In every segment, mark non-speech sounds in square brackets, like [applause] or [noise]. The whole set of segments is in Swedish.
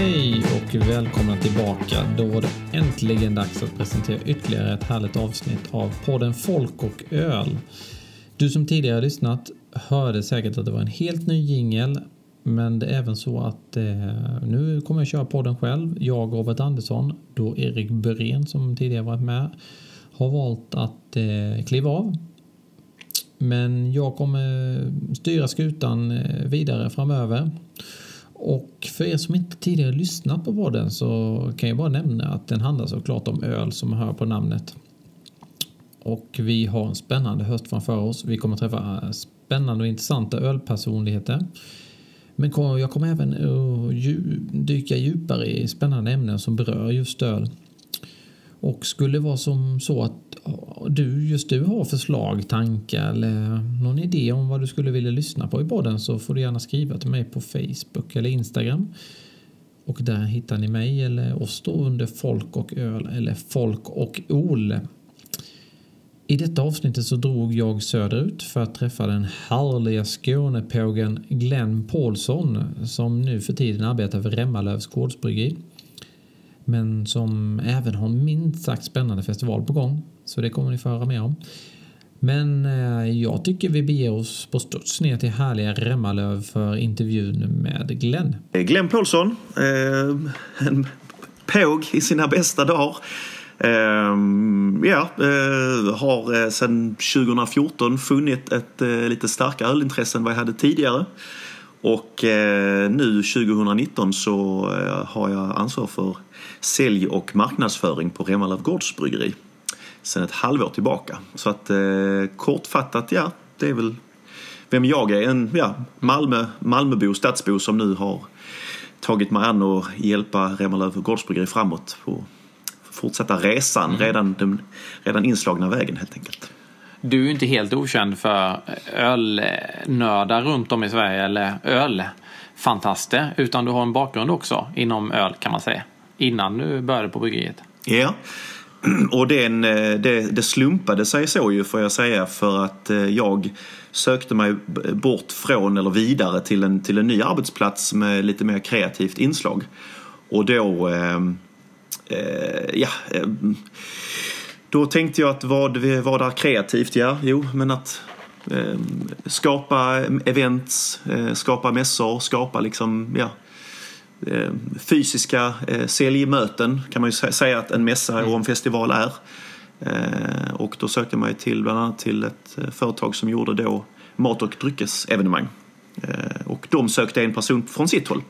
Hej och välkomna tillbaka. Då var det äntligen dags att presentera ytterligare ett härligt avsnitt av podden Folk och öl. Du som tidigare lyssnat hörde säkert att det var en helt ny jingel men det är även så att eh, nu kommer jag köra podden själv. Jag, Robert Andersson, då Erik Börén som tidigare varit med har valt att eh, kliva av. Men jag kommer styra skutan eh, vidare framöver. Och för er som inte tidigare lyssnat på podden så kan jag bara nämna att den handlar såklart om öl som hör på namnet. Och vi har en spännande höst framför oss. Vi kommer träffa eh, spännande och intressanta ölpersonligheter. Men jag kommer även att dyka djupare i spännande ämnen som berör just öl. Och skulle det vara som så att du, just du har förslag, tankar eller någon idé om vad du skulle vilja lyssna på i podden så får du gärna skriva till mig på Facebook eller Instagram. Och där hittar ni mig eller oss då under Folk och öl eller Folk och ol. I detta avsnittet så drog jag söderut för att träffa den härliga Skånepågen Glenn Paulsson som nu för tiden arbetar för Remmalövs gårdsbryggeri men som även har en minst sagt spännande festival på gång. Så det kommer ni få höra mer om. Men eh, jag tycker vi beger oss på studs ner till härliga Remmalöv för intervjun med Glenn. Eh, Glenn Paulsson, eh, en påg i sina bästa dagar. Eh, ja, eh, har eh, sedan 2014 funnit ett eh, lite starkare ölintresse än vad jag hade tidigare. Och eh, nu 2019 så eh, har jag ansvar för sälj och marknadsföring på Remalöv Gårdsbryggeri sedan ett halvår tillbaka. Så att eh, kortfattat, ja, det är väl vem jag är. En ja, Malmö, Malmöbo, stadsbo som nu har tagit mig an och hjälpa Remalöv Gårdsbryggeri framåt på fortsätta resan, mm. redan, den redan inslagna vägen helt enkelt. Du är inte helt okänd för ölnördar runt om i Sverige eller ölfantaster utan du har en bakgrund också inom öl kan man säga innan du började på bryggeriet. Ja, [clears throat] och den, eh, det, det slumpade sig så ju får jag säga för att eh, jag sökte mig bort från eller vidare till en, till en ny arbetsplats med lite mer kreativt inslag. Och då, eh, eh, ja, eh, då tänkte jag att vad, vad är kreativt? Ja, jo, men att eh, skapa events, skapa mässor, skapa liksom, ja, Eh, fysiska eh, säljmöten kan man ju säga att en mässa och en festival är. Eh, och då sökte jag mig till bland annat till ett företag som gjorde då mat och dryckesevenemang. Och de sökte en person från sitt håll.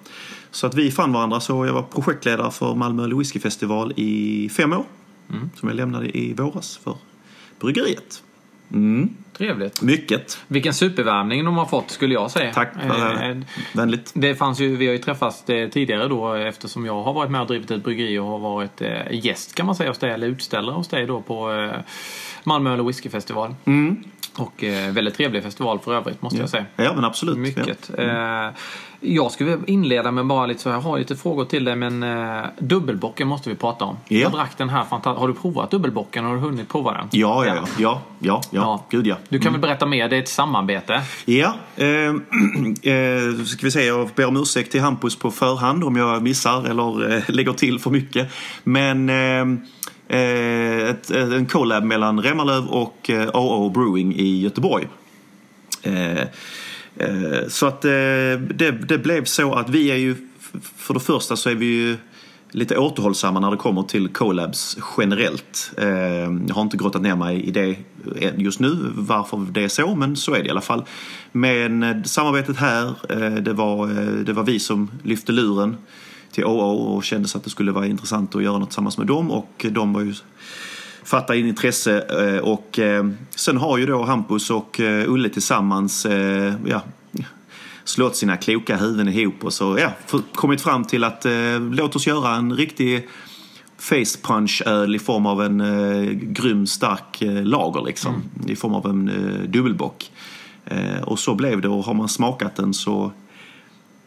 Så att vi fann varandra så jag var projektledare för Malmö Whiskyfestival i fem år. Mm. Som jag lämnade i våras för bryggeriet. Mm. Trevligt. Mycket. Vilken supervärmning de har fått skulle jag säga. Tack, eh, eh, vänligt. Det fanns ju, vi har ju träffats eh, tidigare då eftersom jag har varit med och drivit ett bryggeri och har varit eh, gäst kan man säga hos dig, eller utställare hos dig då på eh, Malmö Öl och Whiskyfestival. Mm. Och eh, väldigt trevlig festival för övrigt måste ja. jag säga. Ja men absolut. Mycket. Ja. Mm. Eh, jag skulle inleda med bara lite så jag har lite frågor till dig men eh, dubbelbocken måste vi prata om. Ja. Jag drack den här fantastiska. Har du provat dubbelbocken? Har du hunnit prova den? Ja, ja, ja. ja, ja, ja. Gud ja. Du kan mm. väl berätta mer? Det är ett samarbete. Ja. Eh, [clears throat] eh, ska vi se, jag ber om ursäkt till Hampus på förhand om jag missar eller eh, lägger till för mycket. Men eh, Eh, ett, en collab mellan Remmarlöv och eh, Brewing i Göteborg. Eh, så att eh, det, det blev så att vi är ju, för det första så är vi ju lite återhållsamma när det kommer till collabs generellt. Jag har inte grottat ner mig i det just nu, varför det är så, men så är det i alla fall. Men samarbetet här, det var, det var vi som lyfte luren till OO och kände att det skulle vara intressant att göra något tillsammans med dem och de var ju fatta in intresse eh, och eh, sen har ju då Hampus och eh, Ulle tillsammans ja, slått sina kloka huvuden ihop och så ja, kommit fram till att låt oss göra en riktig face punch öl i form av en eh, grym stark eh, lager liksom. Mm. I form av en eh, dubbelbock. Eh, och så blev det och har man smakat den så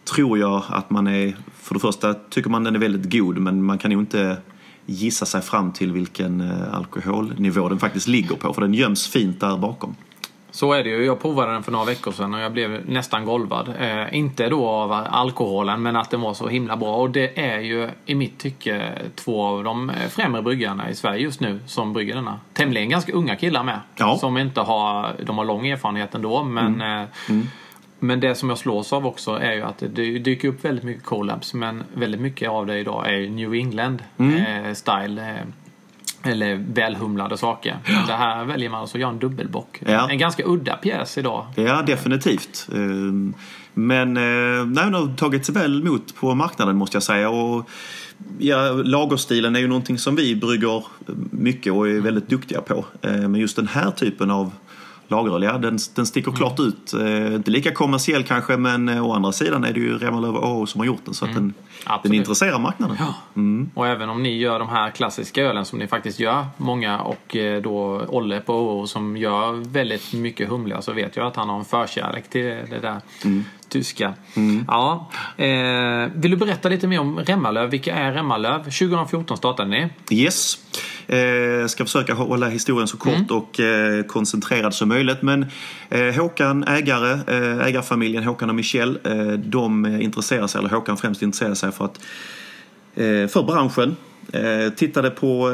tror jag att man är, för det första tycker man den är väldigt god men man kan ju inte gissa sig fram till vilken eh, alkoholnivå den faktiskt ligger på för den göms fint där bakom. Så är det ju. Jag provade den för några veckor sedan och jag blev nästan golvad. Eh, inte då av alkoholen men att den var så himla bra. Och det är ju i mitt tycke två av de främre bryggarna i Sverige just nu som brygger denna. Tämligen ganska unga killar med. Ja. Som inte har, de har lång erfarenhet ändå men eh, Men det som jag slås av också är ju att det dyker upp väldigt mycket collabs men väldigt mycket av det idag är New England eh, style. Eh, eller välhumlade saker. Men det här väljer man alltså att göra en dubbelbock. Ja. En ganska udda pjäs idag. Ja, definitivt. Ehm, Men eh, nej, den har tagits väl emot på marknaden måste jag säga. Och, ja, lagerstilen är ju någonting som vi brygger mycket och är väldigt duktiga på. Eh, Men just den här typen av lageröl, ja, den, den sticker klart ut. Eh, Inte lika kommersiell kanske men eh, å andra sidan är det ju Remalöv och som har gjort den så att den, den intresserar marknaden. Ja. Och även om ni gör de här klassiska ölen som ni faktiskt gör, många och eh, då Olle på Åå som gör väldigt mycket humliga så vet jag att han har en förkärlek till det där tyska. Ja. Eh, vill du berätta lite mer om Remmalöv? Vilka är Remmalöv? 2014 startade ni. Yes. Eh, ska försöka hålla historien så kort och eh, koncentrerad som möjligt. Men eh, Håkan, ägare, eh, ägarfamiljen Håkan och Michel, de intresserar sig, eller Håkan främst intresserar sig för att för branschen. Tittade på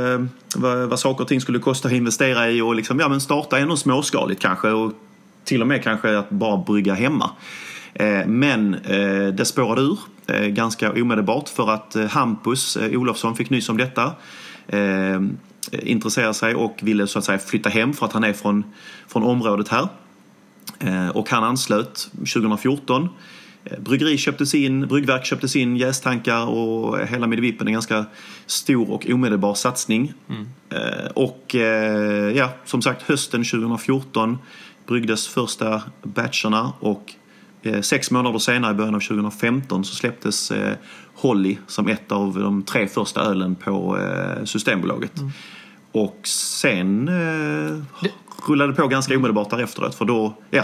vad, vad saker och ting skulle kosta att investera i och liksom, ja men starta ändå småskaligt kanske och till och med kanske att bara brygga hemma. Men det spårade ur ganska omedelbart för att Hampus Olofsson fick nys om detta. Eh, intresserade sig och ville så att säga flytta hem för att han är från, från området här. Eh, Och han anslöt 2014. Eh, Bryggeri köptes in, bryggverk köptes in, jästankar och hela Midvippen. En ganska stor och omedelbar satsning. Eh, Och eh, ja, som sagt hösten 2014 bryggdes första batcherna och sex månader senare i början av 2015 så släpptes Holly som ett av de tre första ölen på eh, Systembolaget. Och sen eh, rullade det på ganska omedelbart därefter för då, ja,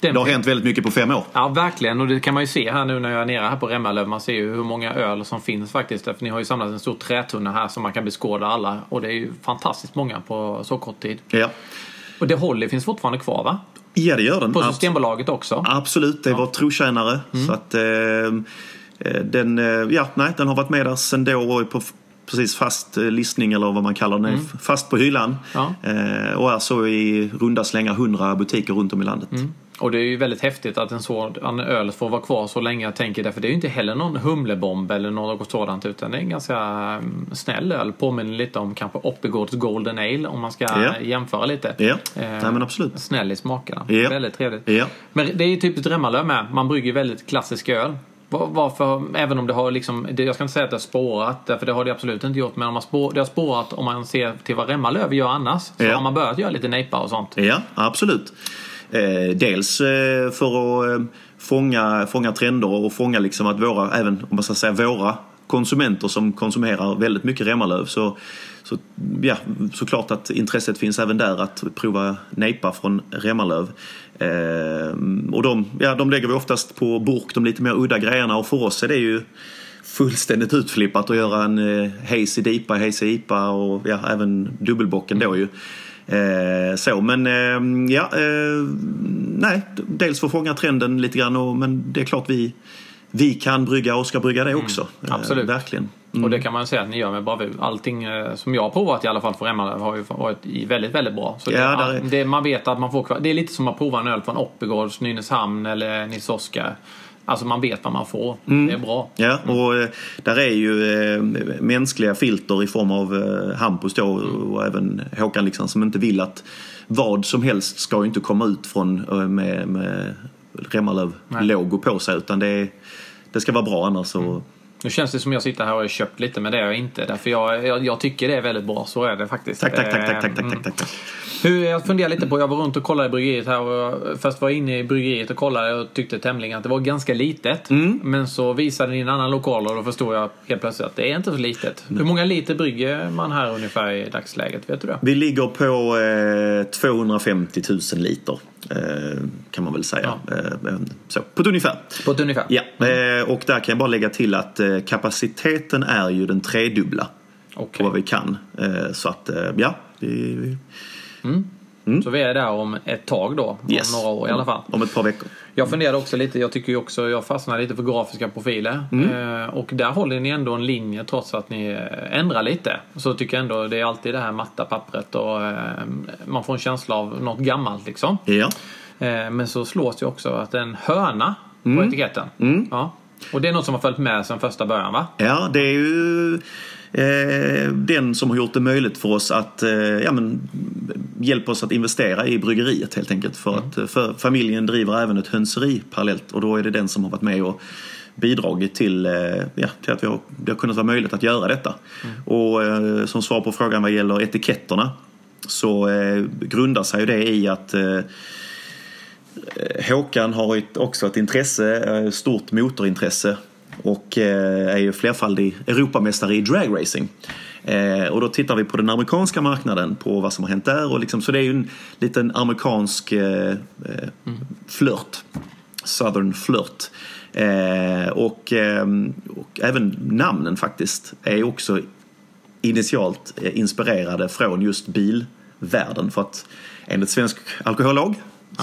Den- det har hänt väldigt mycket på fem år. Ja, verkligen. Och det kan man ju se här nu när jag är nere här på Remmalöv. Man ser ju hur många öl som finns faktiskt. För ni har ju samlat en stor trätunna här som man kan beskåda alla. Och det är ju fantastiskt många på så kort tid. Ja, Och det Holly finns fortfarande kvar va? ja det gör den. På Systembolaget också. Absolut, det var trotjänare. Så att eh, den, eh, ja, nej, den har varit med där sen då och är på precis fast eh, listning eller vad man kallar den. är Fast på hyllan. Ja. Eh, och är så i runda slängar 100 butiker runt om i landet. Och det är ju väldigt häftigt att en sådan öl får vara kvar så länge jag tänker det. För det är ju inte heller någon humlebomb eller något sådant. Utan det är en ganska mm, snäll öl. Påminner lite om kanske Oppigårds Golden Ale om man ska Ja. jämföra lite. Ja, Eh, men absolut. Snäll i smakerna. Ja. Väldigt trevligt. Ja. Men det är ju typiskt Remmalöv med. Man brygger väldigt klassisk öl. Va- Varför, även om det har liksom, jag ska inte säga att det har spårat, för det har det absolut inte gjort. Men om man spår, det har spårat om man ser till vad Remmalöv gör annars. Så Ja. har man börjat göra lite nejpa och sånt. Ja, absolut. Eh, dels eh, för att eh, fånga, fånga trender och fånga liksom att våra, även om man ska säga våra konsumenter som konsumerar väldigt mycket Remmalöv så, så ja, såklart att intresset finns även där att prova nejpa från Remmalöv. Eh, och de, ja, de lägger vi oftast på burk, de lite mer udda grejerna och för oss är det ju fullständigt utflippat att göra en eh, hazy dipa, hazy IPA och ja, även dubbelbocken då ju. Eh, så, men eh, ja, eh, nej, dels för att fånga trenden lite grann och, men det är klart vi, vi kan brygga och ska brygga det också. Eh, absolut. verkligen. Och det kan man säga att ni gör med bravur. Allting eh, som jag har provat i alla fall för Remmalöv har ju varit väldigt, väldigt bra. Så Ja, det, där är- det, man vet att man får. Det är lite som att prova en öl från Oppigårds, Nynäshamn eller Nils Oskar. Alltså man vet vad man får. Mm. Det är bra. Ja, och eh, där är ju eh, mänskliga filter i form av eh, Hampus då och även Håkan liksom som inte vill att vad som helst ska ju inte komma ut från med, med Remmalöv-logo på sig utan det, det ska vara bra annars så Nu känns det som jag sitter här och har köpt lite men det är jag inte. Därför jag, jag, jag tycker det är väldigt bra. Så är det faktiskt. Tack, tack, tack, tack, tack, tack, mm. tack, tack. Hur, jag funderar lite på, jag var runt och kollade i bryggeriet här och jag först var inne i bryggeriet och kollade och tyckte tämligen att det var ganska litet. Mm. Men så visade ni en annan lokal och då förstod jag helt plötsligt att det är inte så litet. Hur många liter brygger man här ungefär i dagsläget? Vet du det? Vi ligger på eh, 250 000 liter kan man väl säga. Eh, så, på ett ungefär. På ett ungefär? Ja, eh, och där kan jag bara lägga till att eh, kapaciteten är ju den tredubbla på Okej. vad vi kan. Eh, så att, eh, ja. Vi, vi, Så vi är där om ett tag då. Om Yes. några år i alla fall. Om ett par veckor. Jag funderade också lite, jag tycker ju också, jag fastnade lite för grafiska profiler. Mm. Eh, och där håller ni ändå en linje trots att ni eh, ändrar lite. Så tycker jag ändå, det är alltid det här matta pappret och eh, man får en känsla av något gammalt liksom. Ja. Eh, men så slås ju också att det är en höna Mm. på etiketten. Ja. Och det är något som har följt med sedan första början va? Ja, det är ju den som har gjort det möjligt för oss att eh, ja, men, hjälpa oss att investera i bryggeriet helt enkelt. För att eh, för familjen driver även ett hönseri parallellt och då är det den som har varit med och bidragit till, eh, ja, till att vi har, det har kunnat vara möjligt att göra detta. Och eh, som svar på frågan vad gäller etiketterna så eh, grundar sig ju det i att eh, Håkan har ett, också ett intresse, eh, stort motorintresse och eh, är ju flerfaldig Europamästare i dragracing. Eh, och då tittar vi på den amerikanska marknaden, på vad som har hänt där. Och liksom, så det är ju en liten amerikansk eh, eh, flört. Southern flirt. Eh, och, eh, och även namnen faktiskt är också initialt inspirerade från just bilvärlden. För att enligt svensk alkohollag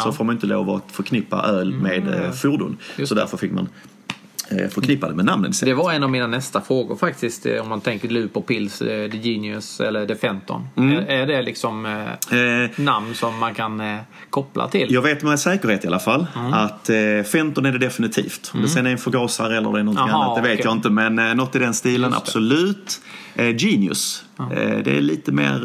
så får man inte lov att förknippa öl med eh, fordon. Just Så därför fick man eh, förknippa det med namnen Det var en av mina nästa frågor faktiskt. eh, Om man tänker Lupo Pils, eh, The Genius eller The Fenton. Mm. Är, det liksom eh, namn som man kan eh, koppla till? jag vet med säkerhet i alla fall att eh, Fenton är det definitivt. Om det sen är en förgasare eller det är någonting Jaha, annat, det vet okej. jag inte. Men eh, något i den stilen, absolut. Genius, det är lite mer,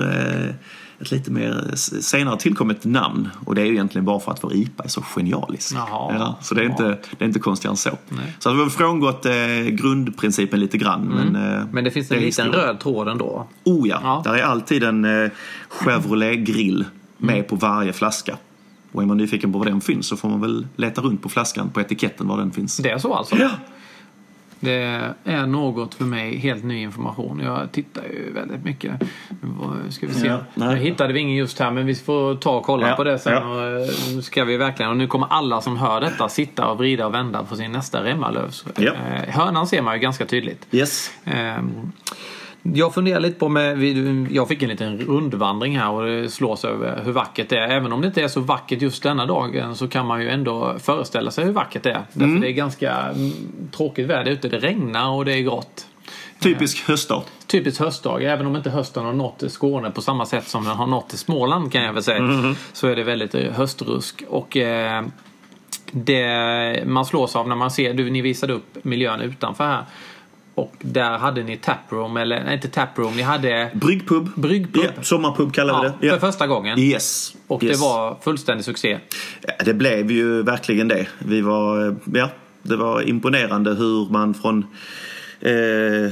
ett lite mer senare tillkommet namn. Och det är ju egentligen bara för att vår IPA är så genialisk. Jaha, ja, så det är, inte, det är inte konstigare än så. Så att vi har frångått eh, grundprincipen lite grann. Men, eh, Mm. Men det finns en är liten röd tråd ändå. Oh ja, Ja. där är alltid en eh, Chevrolet-grill med Mm. på varje flaska. Och är man nyfiken på var den finns så får man väl leta runt på flaskan, på etiketten var den finns. Det är så alltså? Ja. Det är något för mig helt ny information. Jag tittar ju väldigt mycket. Ska vi se? Ja, jag hittade vi ingen just här men vi får ta och kolla Ja, på det sen. ja. Och, eh, nu ska vi verkligen, och nu kommer alla som hör detta sitta och vrida och vända på sin nästa Remmalövs. Ja. Eh, hörnan ser man ju ganska tydligt. Yes. Ehm, Jag funderar lite på med, jag fick en liten rundvandring här och det slås över hur vackert det är. Även om det inte är så vackert just denna dagen så kan man ju ändå föreställa sig hur vackert det är. Därför det är ganska mm, tråkigt väder ute. Det regnar och det är grått. Typisk höstdag. Typiskt höstdag, även om inte hösten har nått Skåne på samma sätt som den har nått Småland kan jag väl säga. Så är det väldigt eh, höstrusk. Och eh, det man slås av när man ser, du, ni visade upp miljön utanför här. Och där hade ni taproom, eller nej, inte taproom, ni hade Bryggpub. Bryggpub. Ja, sommarpub kallar vi ja, det. för första gången. Yes. Och yes. det var fullständig succé. Ja, det blev ju verkligen det. Vi var, eh, ja, det var imponerande hur man från eh,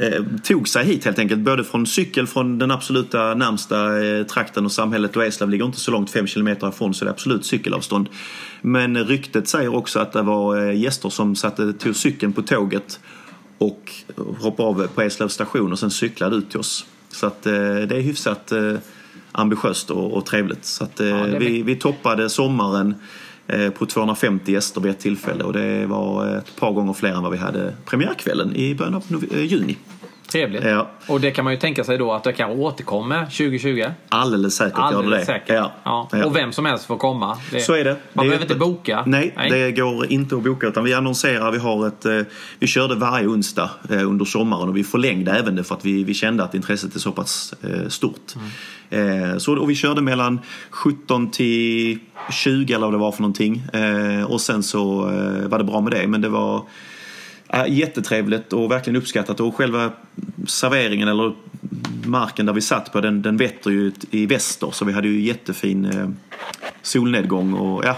eh, tog sig hit helt enkelt. Både från cykel från den absoluta närmsta eh, trakten och samhället och Eslöv ligger inte så långt, fem kilometer ifrån, så det är absolut cykelavstånd. Men ryktet säger också att det var eh, gäster som satte, tog cykeln på tåget och hoppade av på Eslövs station och sen cyklade ut till oss. Så att eh, det är hyfsat eh, ambitiöst och, och trevligt. Så att, eh, är vi, vi toppade sommaren eh, på 250 gäster vid ett tillfälle och det var ett par gånger fler än vad vi hade premiärkvällen i början av eh, juni. Trevligt. Ja. Och det kan man ju tänka sig då att det kan återkomma 2020. Alldeles säkert gör det Alldeles säkert. Ja. Ja. Och vem som helst får komma. Det, Så är det. Man det behöver inte boka. Nej, det går inte att boka utan vi annonserar. Vi, har ett, eh, vi körde varje onsdag eh, under sommaren och vi förlängde även det för att vi, vi kände att intresset är så pass eh, stort. Eh, så, och vi körde mellan 17 till 20 eller vad det var för någonting. Och sen så var det bra med det. Men det var jättetrevligt och verkligen uppskattat. Och själva serveringen eller marken där vi satt på den, den vetter ju i väster så vi hade ju jättefin eh, solnedgång och ja,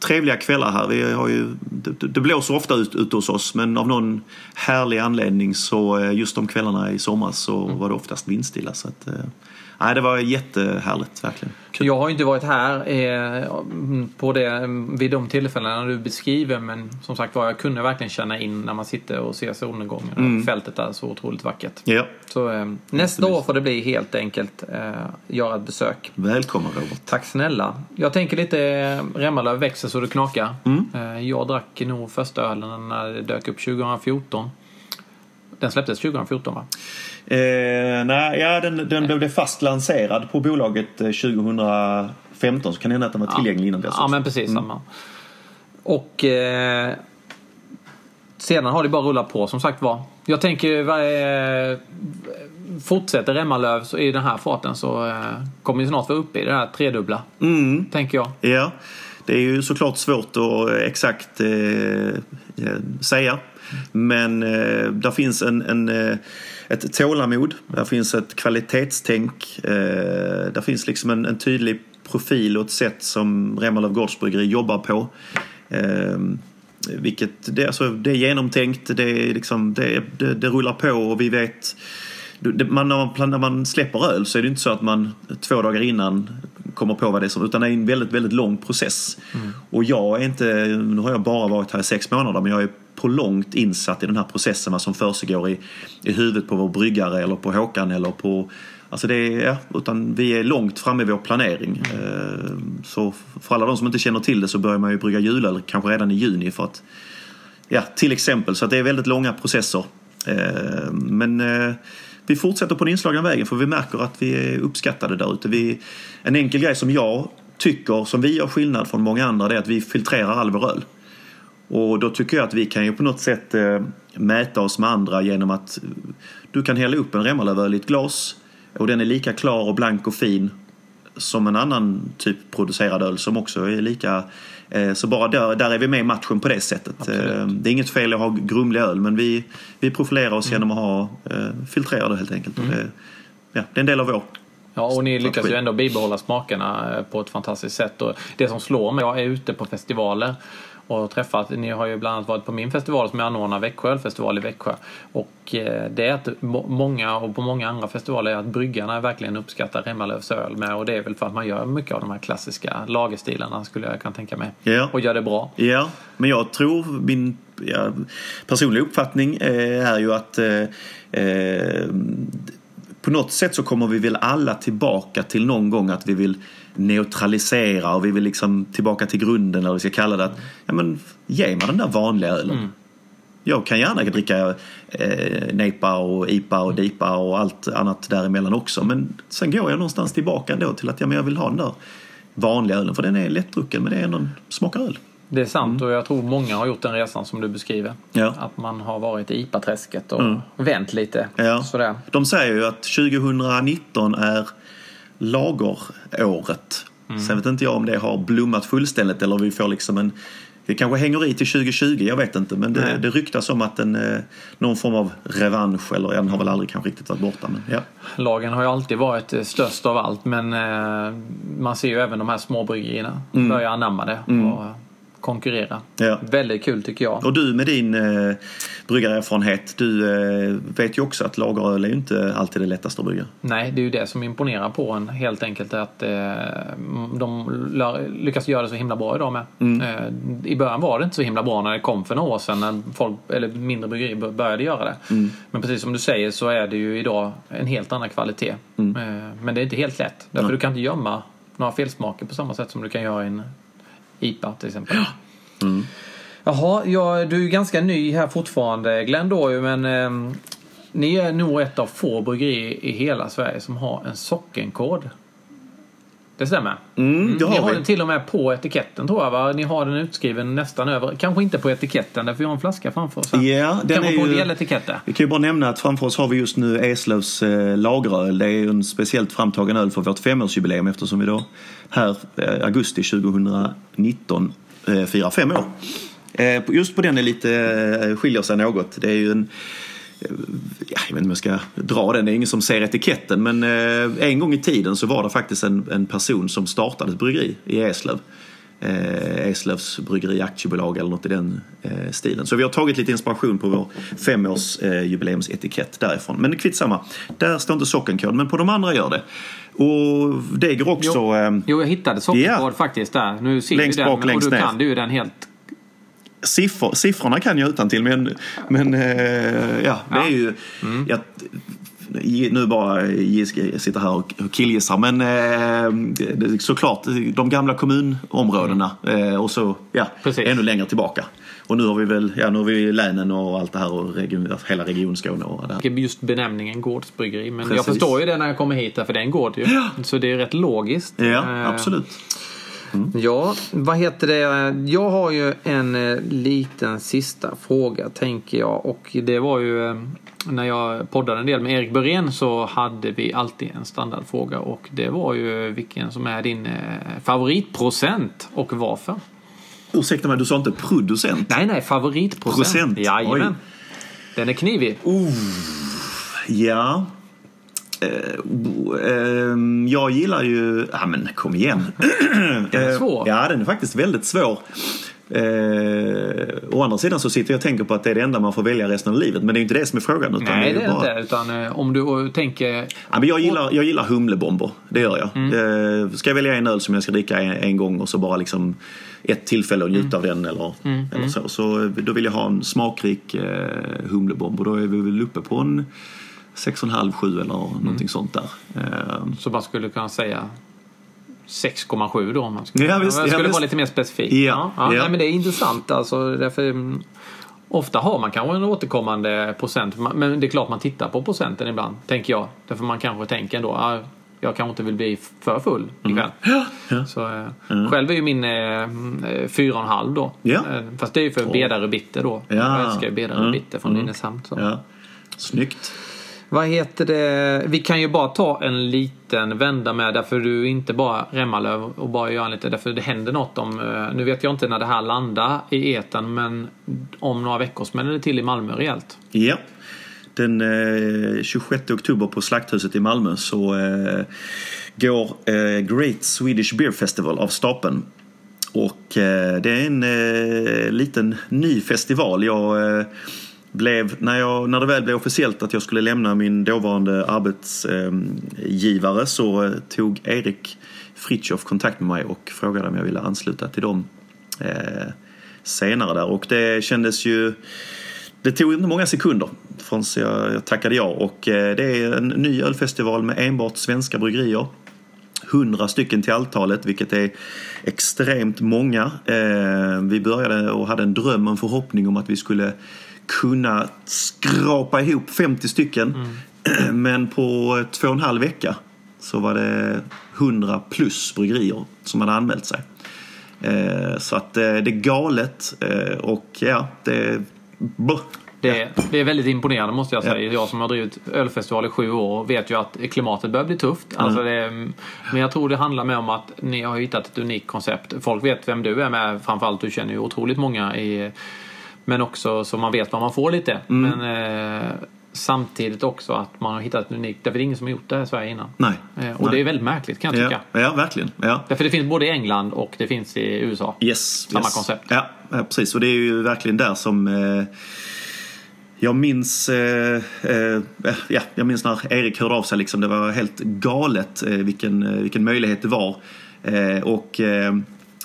trevliga kvällar här. Vi har ju, det, det blåser ofta ut, ut hos oss men av någon härlig anledning så eh, just de kvällarna i somras så var det oftast vindstilla. Så att, eh, nej, det var jättehärligt verkligen. Kul. Jag har ju inte varit här eh, på det, vid de tillfällena du beskriver men som sagt var jag kunde verkligen känna in när man sitter och ser solnedgången. Mm. Fältet är så otroligt vackert. Ja, Så eh, nästa år får det bli helt enkelt eh, göra ett besök. välkommen Robert. Tack snälla. Jag tänker lite eh, Remmalöv växer så det knakar. Mm. Eh, jag drack nog första ölen när det dök upp 2014. Den släpptes 2014 va? Eh, nej, ja, den, den blev fast lanserad på bolaget 2015 så kan det hända att den var tillgänglig innan dess. Ja, men precis mm. samma. Och eh, sedan har det bara rullat på som sagt var. Jag tänker, fortsätter Remmarlöv i den här farten så eh, kommer vi snart vara uppe i det här tredubbla. Mm. Tänker jag. Ja, det är ju såklart svårt att exakt eh, eh säga. Men eh, där finns en, en, eh, ett tålamod, där finns ett kvalitetstänk, eh, där finns liksom en, en tydlig profil och ett sätt som Remmalöv Gårdsbryggeri jobbar på. Eh, vilket, det, alltså, det är genomtänkt, det, är liksom, det, det, det rullar på och vi vet man, när, man, när man släpper öl så är det inte så att man två dagar innan kommer på vad det är som, utan det är en väldigt, väldigt lång process. Mm. Och jag är inte, nu har jag bara varit här i sex månader, men jag är på långt insatt i den här processen, vad som försiggår i, i huvudet på vår bryggare eller på Håkan eller på Alltså det är, ja, utan vi är långt framme i vår planering. Mm. Så för alla de som inte känner till det så börjar man ju brygga julöl kanske redan i juni för att Ja, till exempel. Så att det är väldigt långa processer. Eh, men eh, vi fortsätter på den inslagna vägen för vi märker att vi är uppskattade där ute. En enkel grej som jag tycker, som vi gör skillnad från många andra, det är att vi filtrerar all vår öl. Och då tycker jag att vi kan ju på något sätt eh, mäta oss med andra genom att du kan hälla upp en Remmalövöl i ett glas och den är lika klar och blank och fin som en annan typ producerad öl som också är lika Eh, så bara där, där är vi med i matchen på det sättet. Absolut. Eh, det är inget fel att ha grumlig öl men vi, vi profilerar oss mm. genom att ha eh, filtrerade helt enkelt. Mm. Det, ja, det är en del av vår Ja, och ni lyckas ju ändå bibehålla smakerna på ett fantastiskt sätt. Och det som slår mig, jag är ute på festivaler och träffat. Ni har ju bland annat varit på min festival som jag anordnar, Växjö ölfestival i Växjö. Och eh, det är att många och på många andra festivaler är att bryggarna verkligen uppskattar Remmarlövs öl med och det är väl för att man gör mycket av de här klassiska lagerstilarna skulle jag kunna tänka mig. Ja. Och gör det bra. Ja, men jag tror min ja, personliga uppfattning eh, är ju att eh, eh, på något sätt så kommer vi väl alla tillbaka till någon gång att vi vill neutralisera och vi vill liksom tillbaka till grunden eller vad vi ska kalla det. Att, ja, men, ge mig den där vanliga ölen. Mm. Jag kan gärna dricka eh, Nepa och IPA och DIPA och allt annat däremellan också. Men sen går jag någonstans tillbaka ändå till att ja, men jag vill ha den där vanliga ölen. För den är lättdrucken men det är ändå en smakar öl. Det är sant mm. och jag tror många har gjort den resan som du beskriver. Ja. Att man har varit i IPA-träsket och mm. vänt lite. Ja. Sådär. De säger ju att 2019 är lageråret. Mm. Sen vet inte jag om det har blommat fullständigt eller vi får liksom en det kanske hänger i till 2020, jag vet inte. Men det, det ryktas om att en, eh, någon form av revansch, eller den har väl aldrig kanske riktigt varit borta. Men, ja. Lagen har ju alltid varit eh, störst av allt men eh, man ser ju även de här småbryggerierna mm. börja anamma det. Mm. Och, konkurrera. Ja. Väldigt kul tycker jag. Och du med din eh, bryggarerfarenhet, du eh, vet ju också att lageröl är ju inte alltid det lättaste att brygga. Nej, det är ju det som imponerar på en helt enkelt att eh, de lyckas göra det så himla bra idag med. Mm. Eh, I början var det inte så himla bra när det kom för några år sedan när folk, eller mindre bryggerier började göra det. Mm. Men precis som du säger så är det ju idag en helt annan kvalitet. Mm. Eh, men det är inte helt lätt. Därför du kan inte gömma några felsmaker på samma sätt som du kan göra i en IPA till exempel. Mm. Jaha, ja, du är ganska ny här fortfarande Glenn då men eh, ni är nog ett av få bryggerier i hela Sverige som har en sockenkod. Det stämmer. Mm, det har Ni har vi. den till och med på etiketten tror jag va? Ni har den utskriven nästan över. Kanske inte på etiketten därför vi har en flaska framför oss. Ja, den Kanske är på ju... deletiketter. Vi kan ju bara nämna att framför oss har vi just nu Eslövs eh, lageröl. Det är ju en speciellt framtagen öl för vårt femårsjubileum eftersom vi då här eh, augusti 2019 eh, firar fem år. Eh, just på den är lite, eh, skiljer sig något. Det är ju en jag vet inte om jag ska dra den, det är ingen som ser etiketten men eh, en gång i tiden så var det faktiskt en, en person som startade ett bryggeri i Eslöv. Eh, Eslövs bryggeri aktiebolag eller något i den eh, stilen. Så vi har tagit lite inspiration på vår femårsjubileumsetikett eh, därifrån. Men kvittsamma, där står inte sockenkod men på de andra gör det. Och det går också... Jo, eh, jo jag hittade sockenkod yeah. faktiskt där. Nu ser längst du bak, den, längst och du ner. kan du den helt Siffror, siffrorna kan jag utan till men, men eh, ja, det är ju... Mm. Jag, nu bara sitter här och killgissar men eh, såklart de gamla kommunområdena eh, och så ja, Precis. ännu längre tillbaka. Och nu har vi väl, ja nu har vi länen och allt det här och region, hela Region Skåne och det här. Just benämningen gårdsbryggeri. Men jag Precis. förstår ju det när jag kommer hit, för det är en gård ju. Så det är rätt logiskt. Ja, Eh, absolut. Ja, vad heter det? Jag har ju en eh, liten sista fråga tänker jag. Och det var ju eh, när jag poddade en del med Erik Börén så hade vi alltid en standardfråga. Och det var ju vilken som är din eh, favoritprocent och varför? Ursäkta mig, du sa inte producent? Nej, nej, favoritprocent. Procent, Jajamän. oj. Den är knivig. Ja. Eh, ehm, jag gillar ju... Ja men kom igen. [clears throat] Den är Eh, svår. Ja, den är faktiskt väldigt svår. Eh, å andra sidan så sitter jag och tänker på att det är det enda man får välja resten av livet. Men det är inte det som är frågan. Utan Nej, ju det är bara... inte. Utan eh, om du tänker... Ja, men jag, gillar, jag gillar humlebomber, det gör jag. Mm. Eh, ska jag välja en öl som jag ska dricka en, en gång och så bara liksom ett tillfälle och njuta av den eller, Mm. eller så. Så eh, då vill jag ha en smakrik eh, humlebomb och då är vi väl uppe på en 6,5-7 eller någonting Mm. sånt där. Eh, Så man skulle kunna säga 6,7 då om man skulle, Ja, visst, ja, skulle visst. vara lite mer specifik. Ja, ja. Nej, men det är intressant alltså. Därför, mm, ofta har man kanske en återkommande procent. Men det är klart man tittar på procenten ibland, tänker jag. Därför man kanske tänker ändå, ah, jag kanske inte vill bli för full ikväll. Mm. ja. Så, eh, Själv är ju min eh, mm, eh, 4,5 då. Ja. Eh, Fast det är ju för Bedare Bitter då. Ja. Jag älskar ju Bedare Mm. Bitter från Nynäshamn. Så. ja. Snyggt. Vad heter det? Vi kan ju bara ta en liten vända med därför du inte bara Remmalöv och bara göra lite därför det händer något om eh, Nu vet jag inte när det här landar i eten men om några veckor smäller det till i Malmö rejält. Ja. Den eh, 26 oktober på Slakthuset i Malmö så eh, går eh, Great Swedish Beer Festival av stapeln. Och eh, det är en eh, liten ny festival. Jag eh, blev, när, jag, när det väl blev officiellt att jag skulle lämna min dåvarande arbetsgivare så eh, tog Erik Fritjof kontakt med mig och frågade om jag ville ansluta till dem eh, senare där. Och det kändes ju det tog inte många sekunder förrän jag, tackade ja och eh, det är en ny ölfestival med enbart svenska bryggerier. 100 stycken till alltalet, vilket är extremt många. Vi började och hade en dröm och en förhoppning om att vi skulle kunna skrapa ihop 50 stycken. [clears throat] Men på två och en halv vecka så var det 100 plus bryggerier som hade anmält sig. Eh, så att eh, det är galet eh, och ja, det... Blah. Det, det är väldigt imponerande måste jag säga. Ja. Jag som har drivit ölfestival i sju år vet ju att klimatet börjar bli tufft. Alltså det, men jag tror det handlar mer om att ni har hittat ett unikt koncept. Folk vet vem du är med. Framförallt du känner ju otroligt många i men också så man vet vad man får lite. Men eh, samtidigt också att man har hittat ett unikt, därför det är ingen som har gjort det här i Sverige innan. Nej. Eh, och Nej. det är väldigt märkligt kan jag tycka. Ja, ja, verkligen. Ja. Därför det finns både i England och det finns i USA. Yes, Samma yes. koncept. Ja, ja, precis. Och det är ju verkligen där som eh, jag minns, eh, eh, ja, jag minns när Erik hörde av sig. Liksom, det var helt galet eh, vilken, eh, vilken möjlighet det var. Eh, och eh,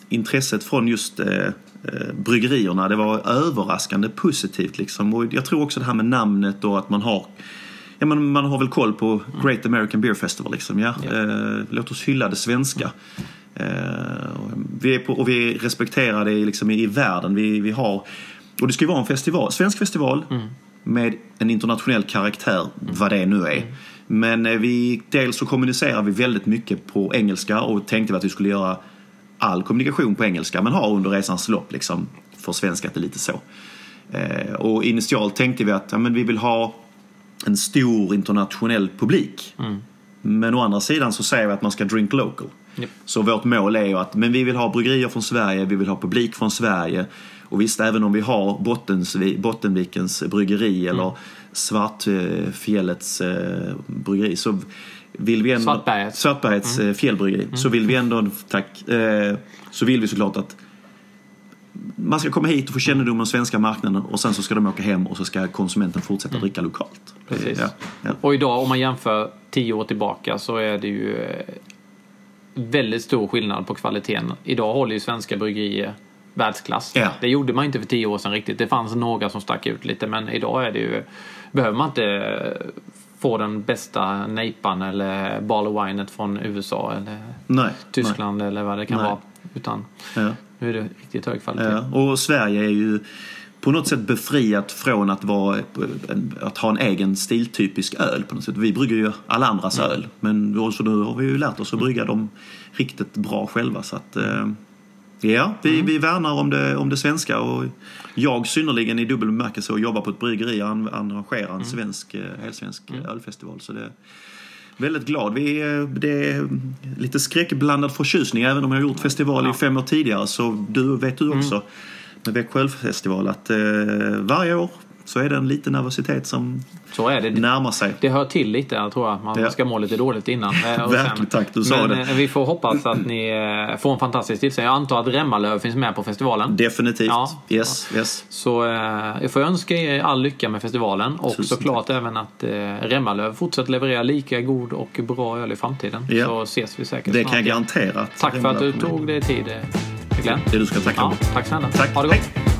intresset från just bryggerierna, det var överraskande positivt. Liksom. Och jag tror också det här med namnet och att man har Ja, men man har väl koll på Great American Beer Festival. Liksom, ja. Eh, låt oss hylla det svenska. Eh, och vi är på, och vi är respekterade i, liksom, i världen. Vi, vi har, och det ska ju vara en festival, svensk festival med en internationell karaktär, vad det nu är. Men eh, vi, dels så kommunicerar vi väldigt mycket på engelska och tänkte att vi skulle göra all kommunikation på engelska men har under resans lopp liksom försvenskat det lite så. Eh, och initialt tänkte vi att ja, men vi vill ha en stor internationell publik. Men å andra sidan så säger vi att man ska drink local. Japp. Så vårt mål är ju att men vi vill ha bryggerier från Sverige, vi vill ha publik från Sverige. Och visst, även om vi har Bottens, Bottenvikens bryggeri eller Svartfjällets eh, bryggeri så vill vi ändå... Svartbergets. Svartbergets mm. fjällbryggeri. Så vill vi ändå, tack, eh, så vill vi såklart att man ska komma hit och få kännedom om den svenska marknaden och sen så ska de åka hem och så ska konsumenten fortsätta dricka lokalt. Precis. Ja, ja. Och idag om man jämför tio år tillbaka så är det ju eh, väldigt stor skillnad på kvaliteten. Idag håller ju svenska bryggerier världsklass. Ja. Det gjorde man inte för tio år sedan riktigt. Det fanns några som stack ut lite men idag är det ju behöver man inte få den bästa nejpan eller ball of winet från USA eller Nej, Tyskland eller vad det kan Nej. vara. Utan nej. Ja. Nu är det riktigt hög kvalitet. Ja, och Sverige är ju på något sätt befriat från att, vara, att ha en egen stiltypisk öl. på något sätt. Vi brygger ju alla andras mm. öl. Men nu har vi ju lärt oss att brygga dem riktigt bra själva. Så att, eh, ja, vi, mm. vi värnar om det, om det svenska. Och jag synnerligen i dubbel bemärkelse och jobbar på ett bryggeri och arrangerar en mm. svensk, eh, helsvensk mm. ölfestival. Så det, väldigt glad. Vi är, det är lite skräckblandad förtjusning även om jag har gjort festival i fem år tidigare så du vet du också mm. med Växjö ölfestival att eh, varje år så är det en liten nervositet som så är det. närmar sig. Det hör till lite, jag tror jag. Man ja. ska må lite dåligt innan. Eh, [laughs] Verkligen, tack. Du sa Men, det. Eh, vi får hoppas att ni eh, får en fantastisk tillställning. Jag antar att Remmalöv finns med på festivalen? Definitivt. Ja. Yes, yes. Så jag får önska er all lycka med festivalen och Tusen såklart tack. även att Remmalöv fortsätter leverera lika god och bra öl i framtiden. Ja. Så ses vi säkert Det snart. kan jag garantera. Tack för att du tog dig tid, Glenn. Det du ska tacka. Ja, tack snälla. Tack. Ha det gott. Hej.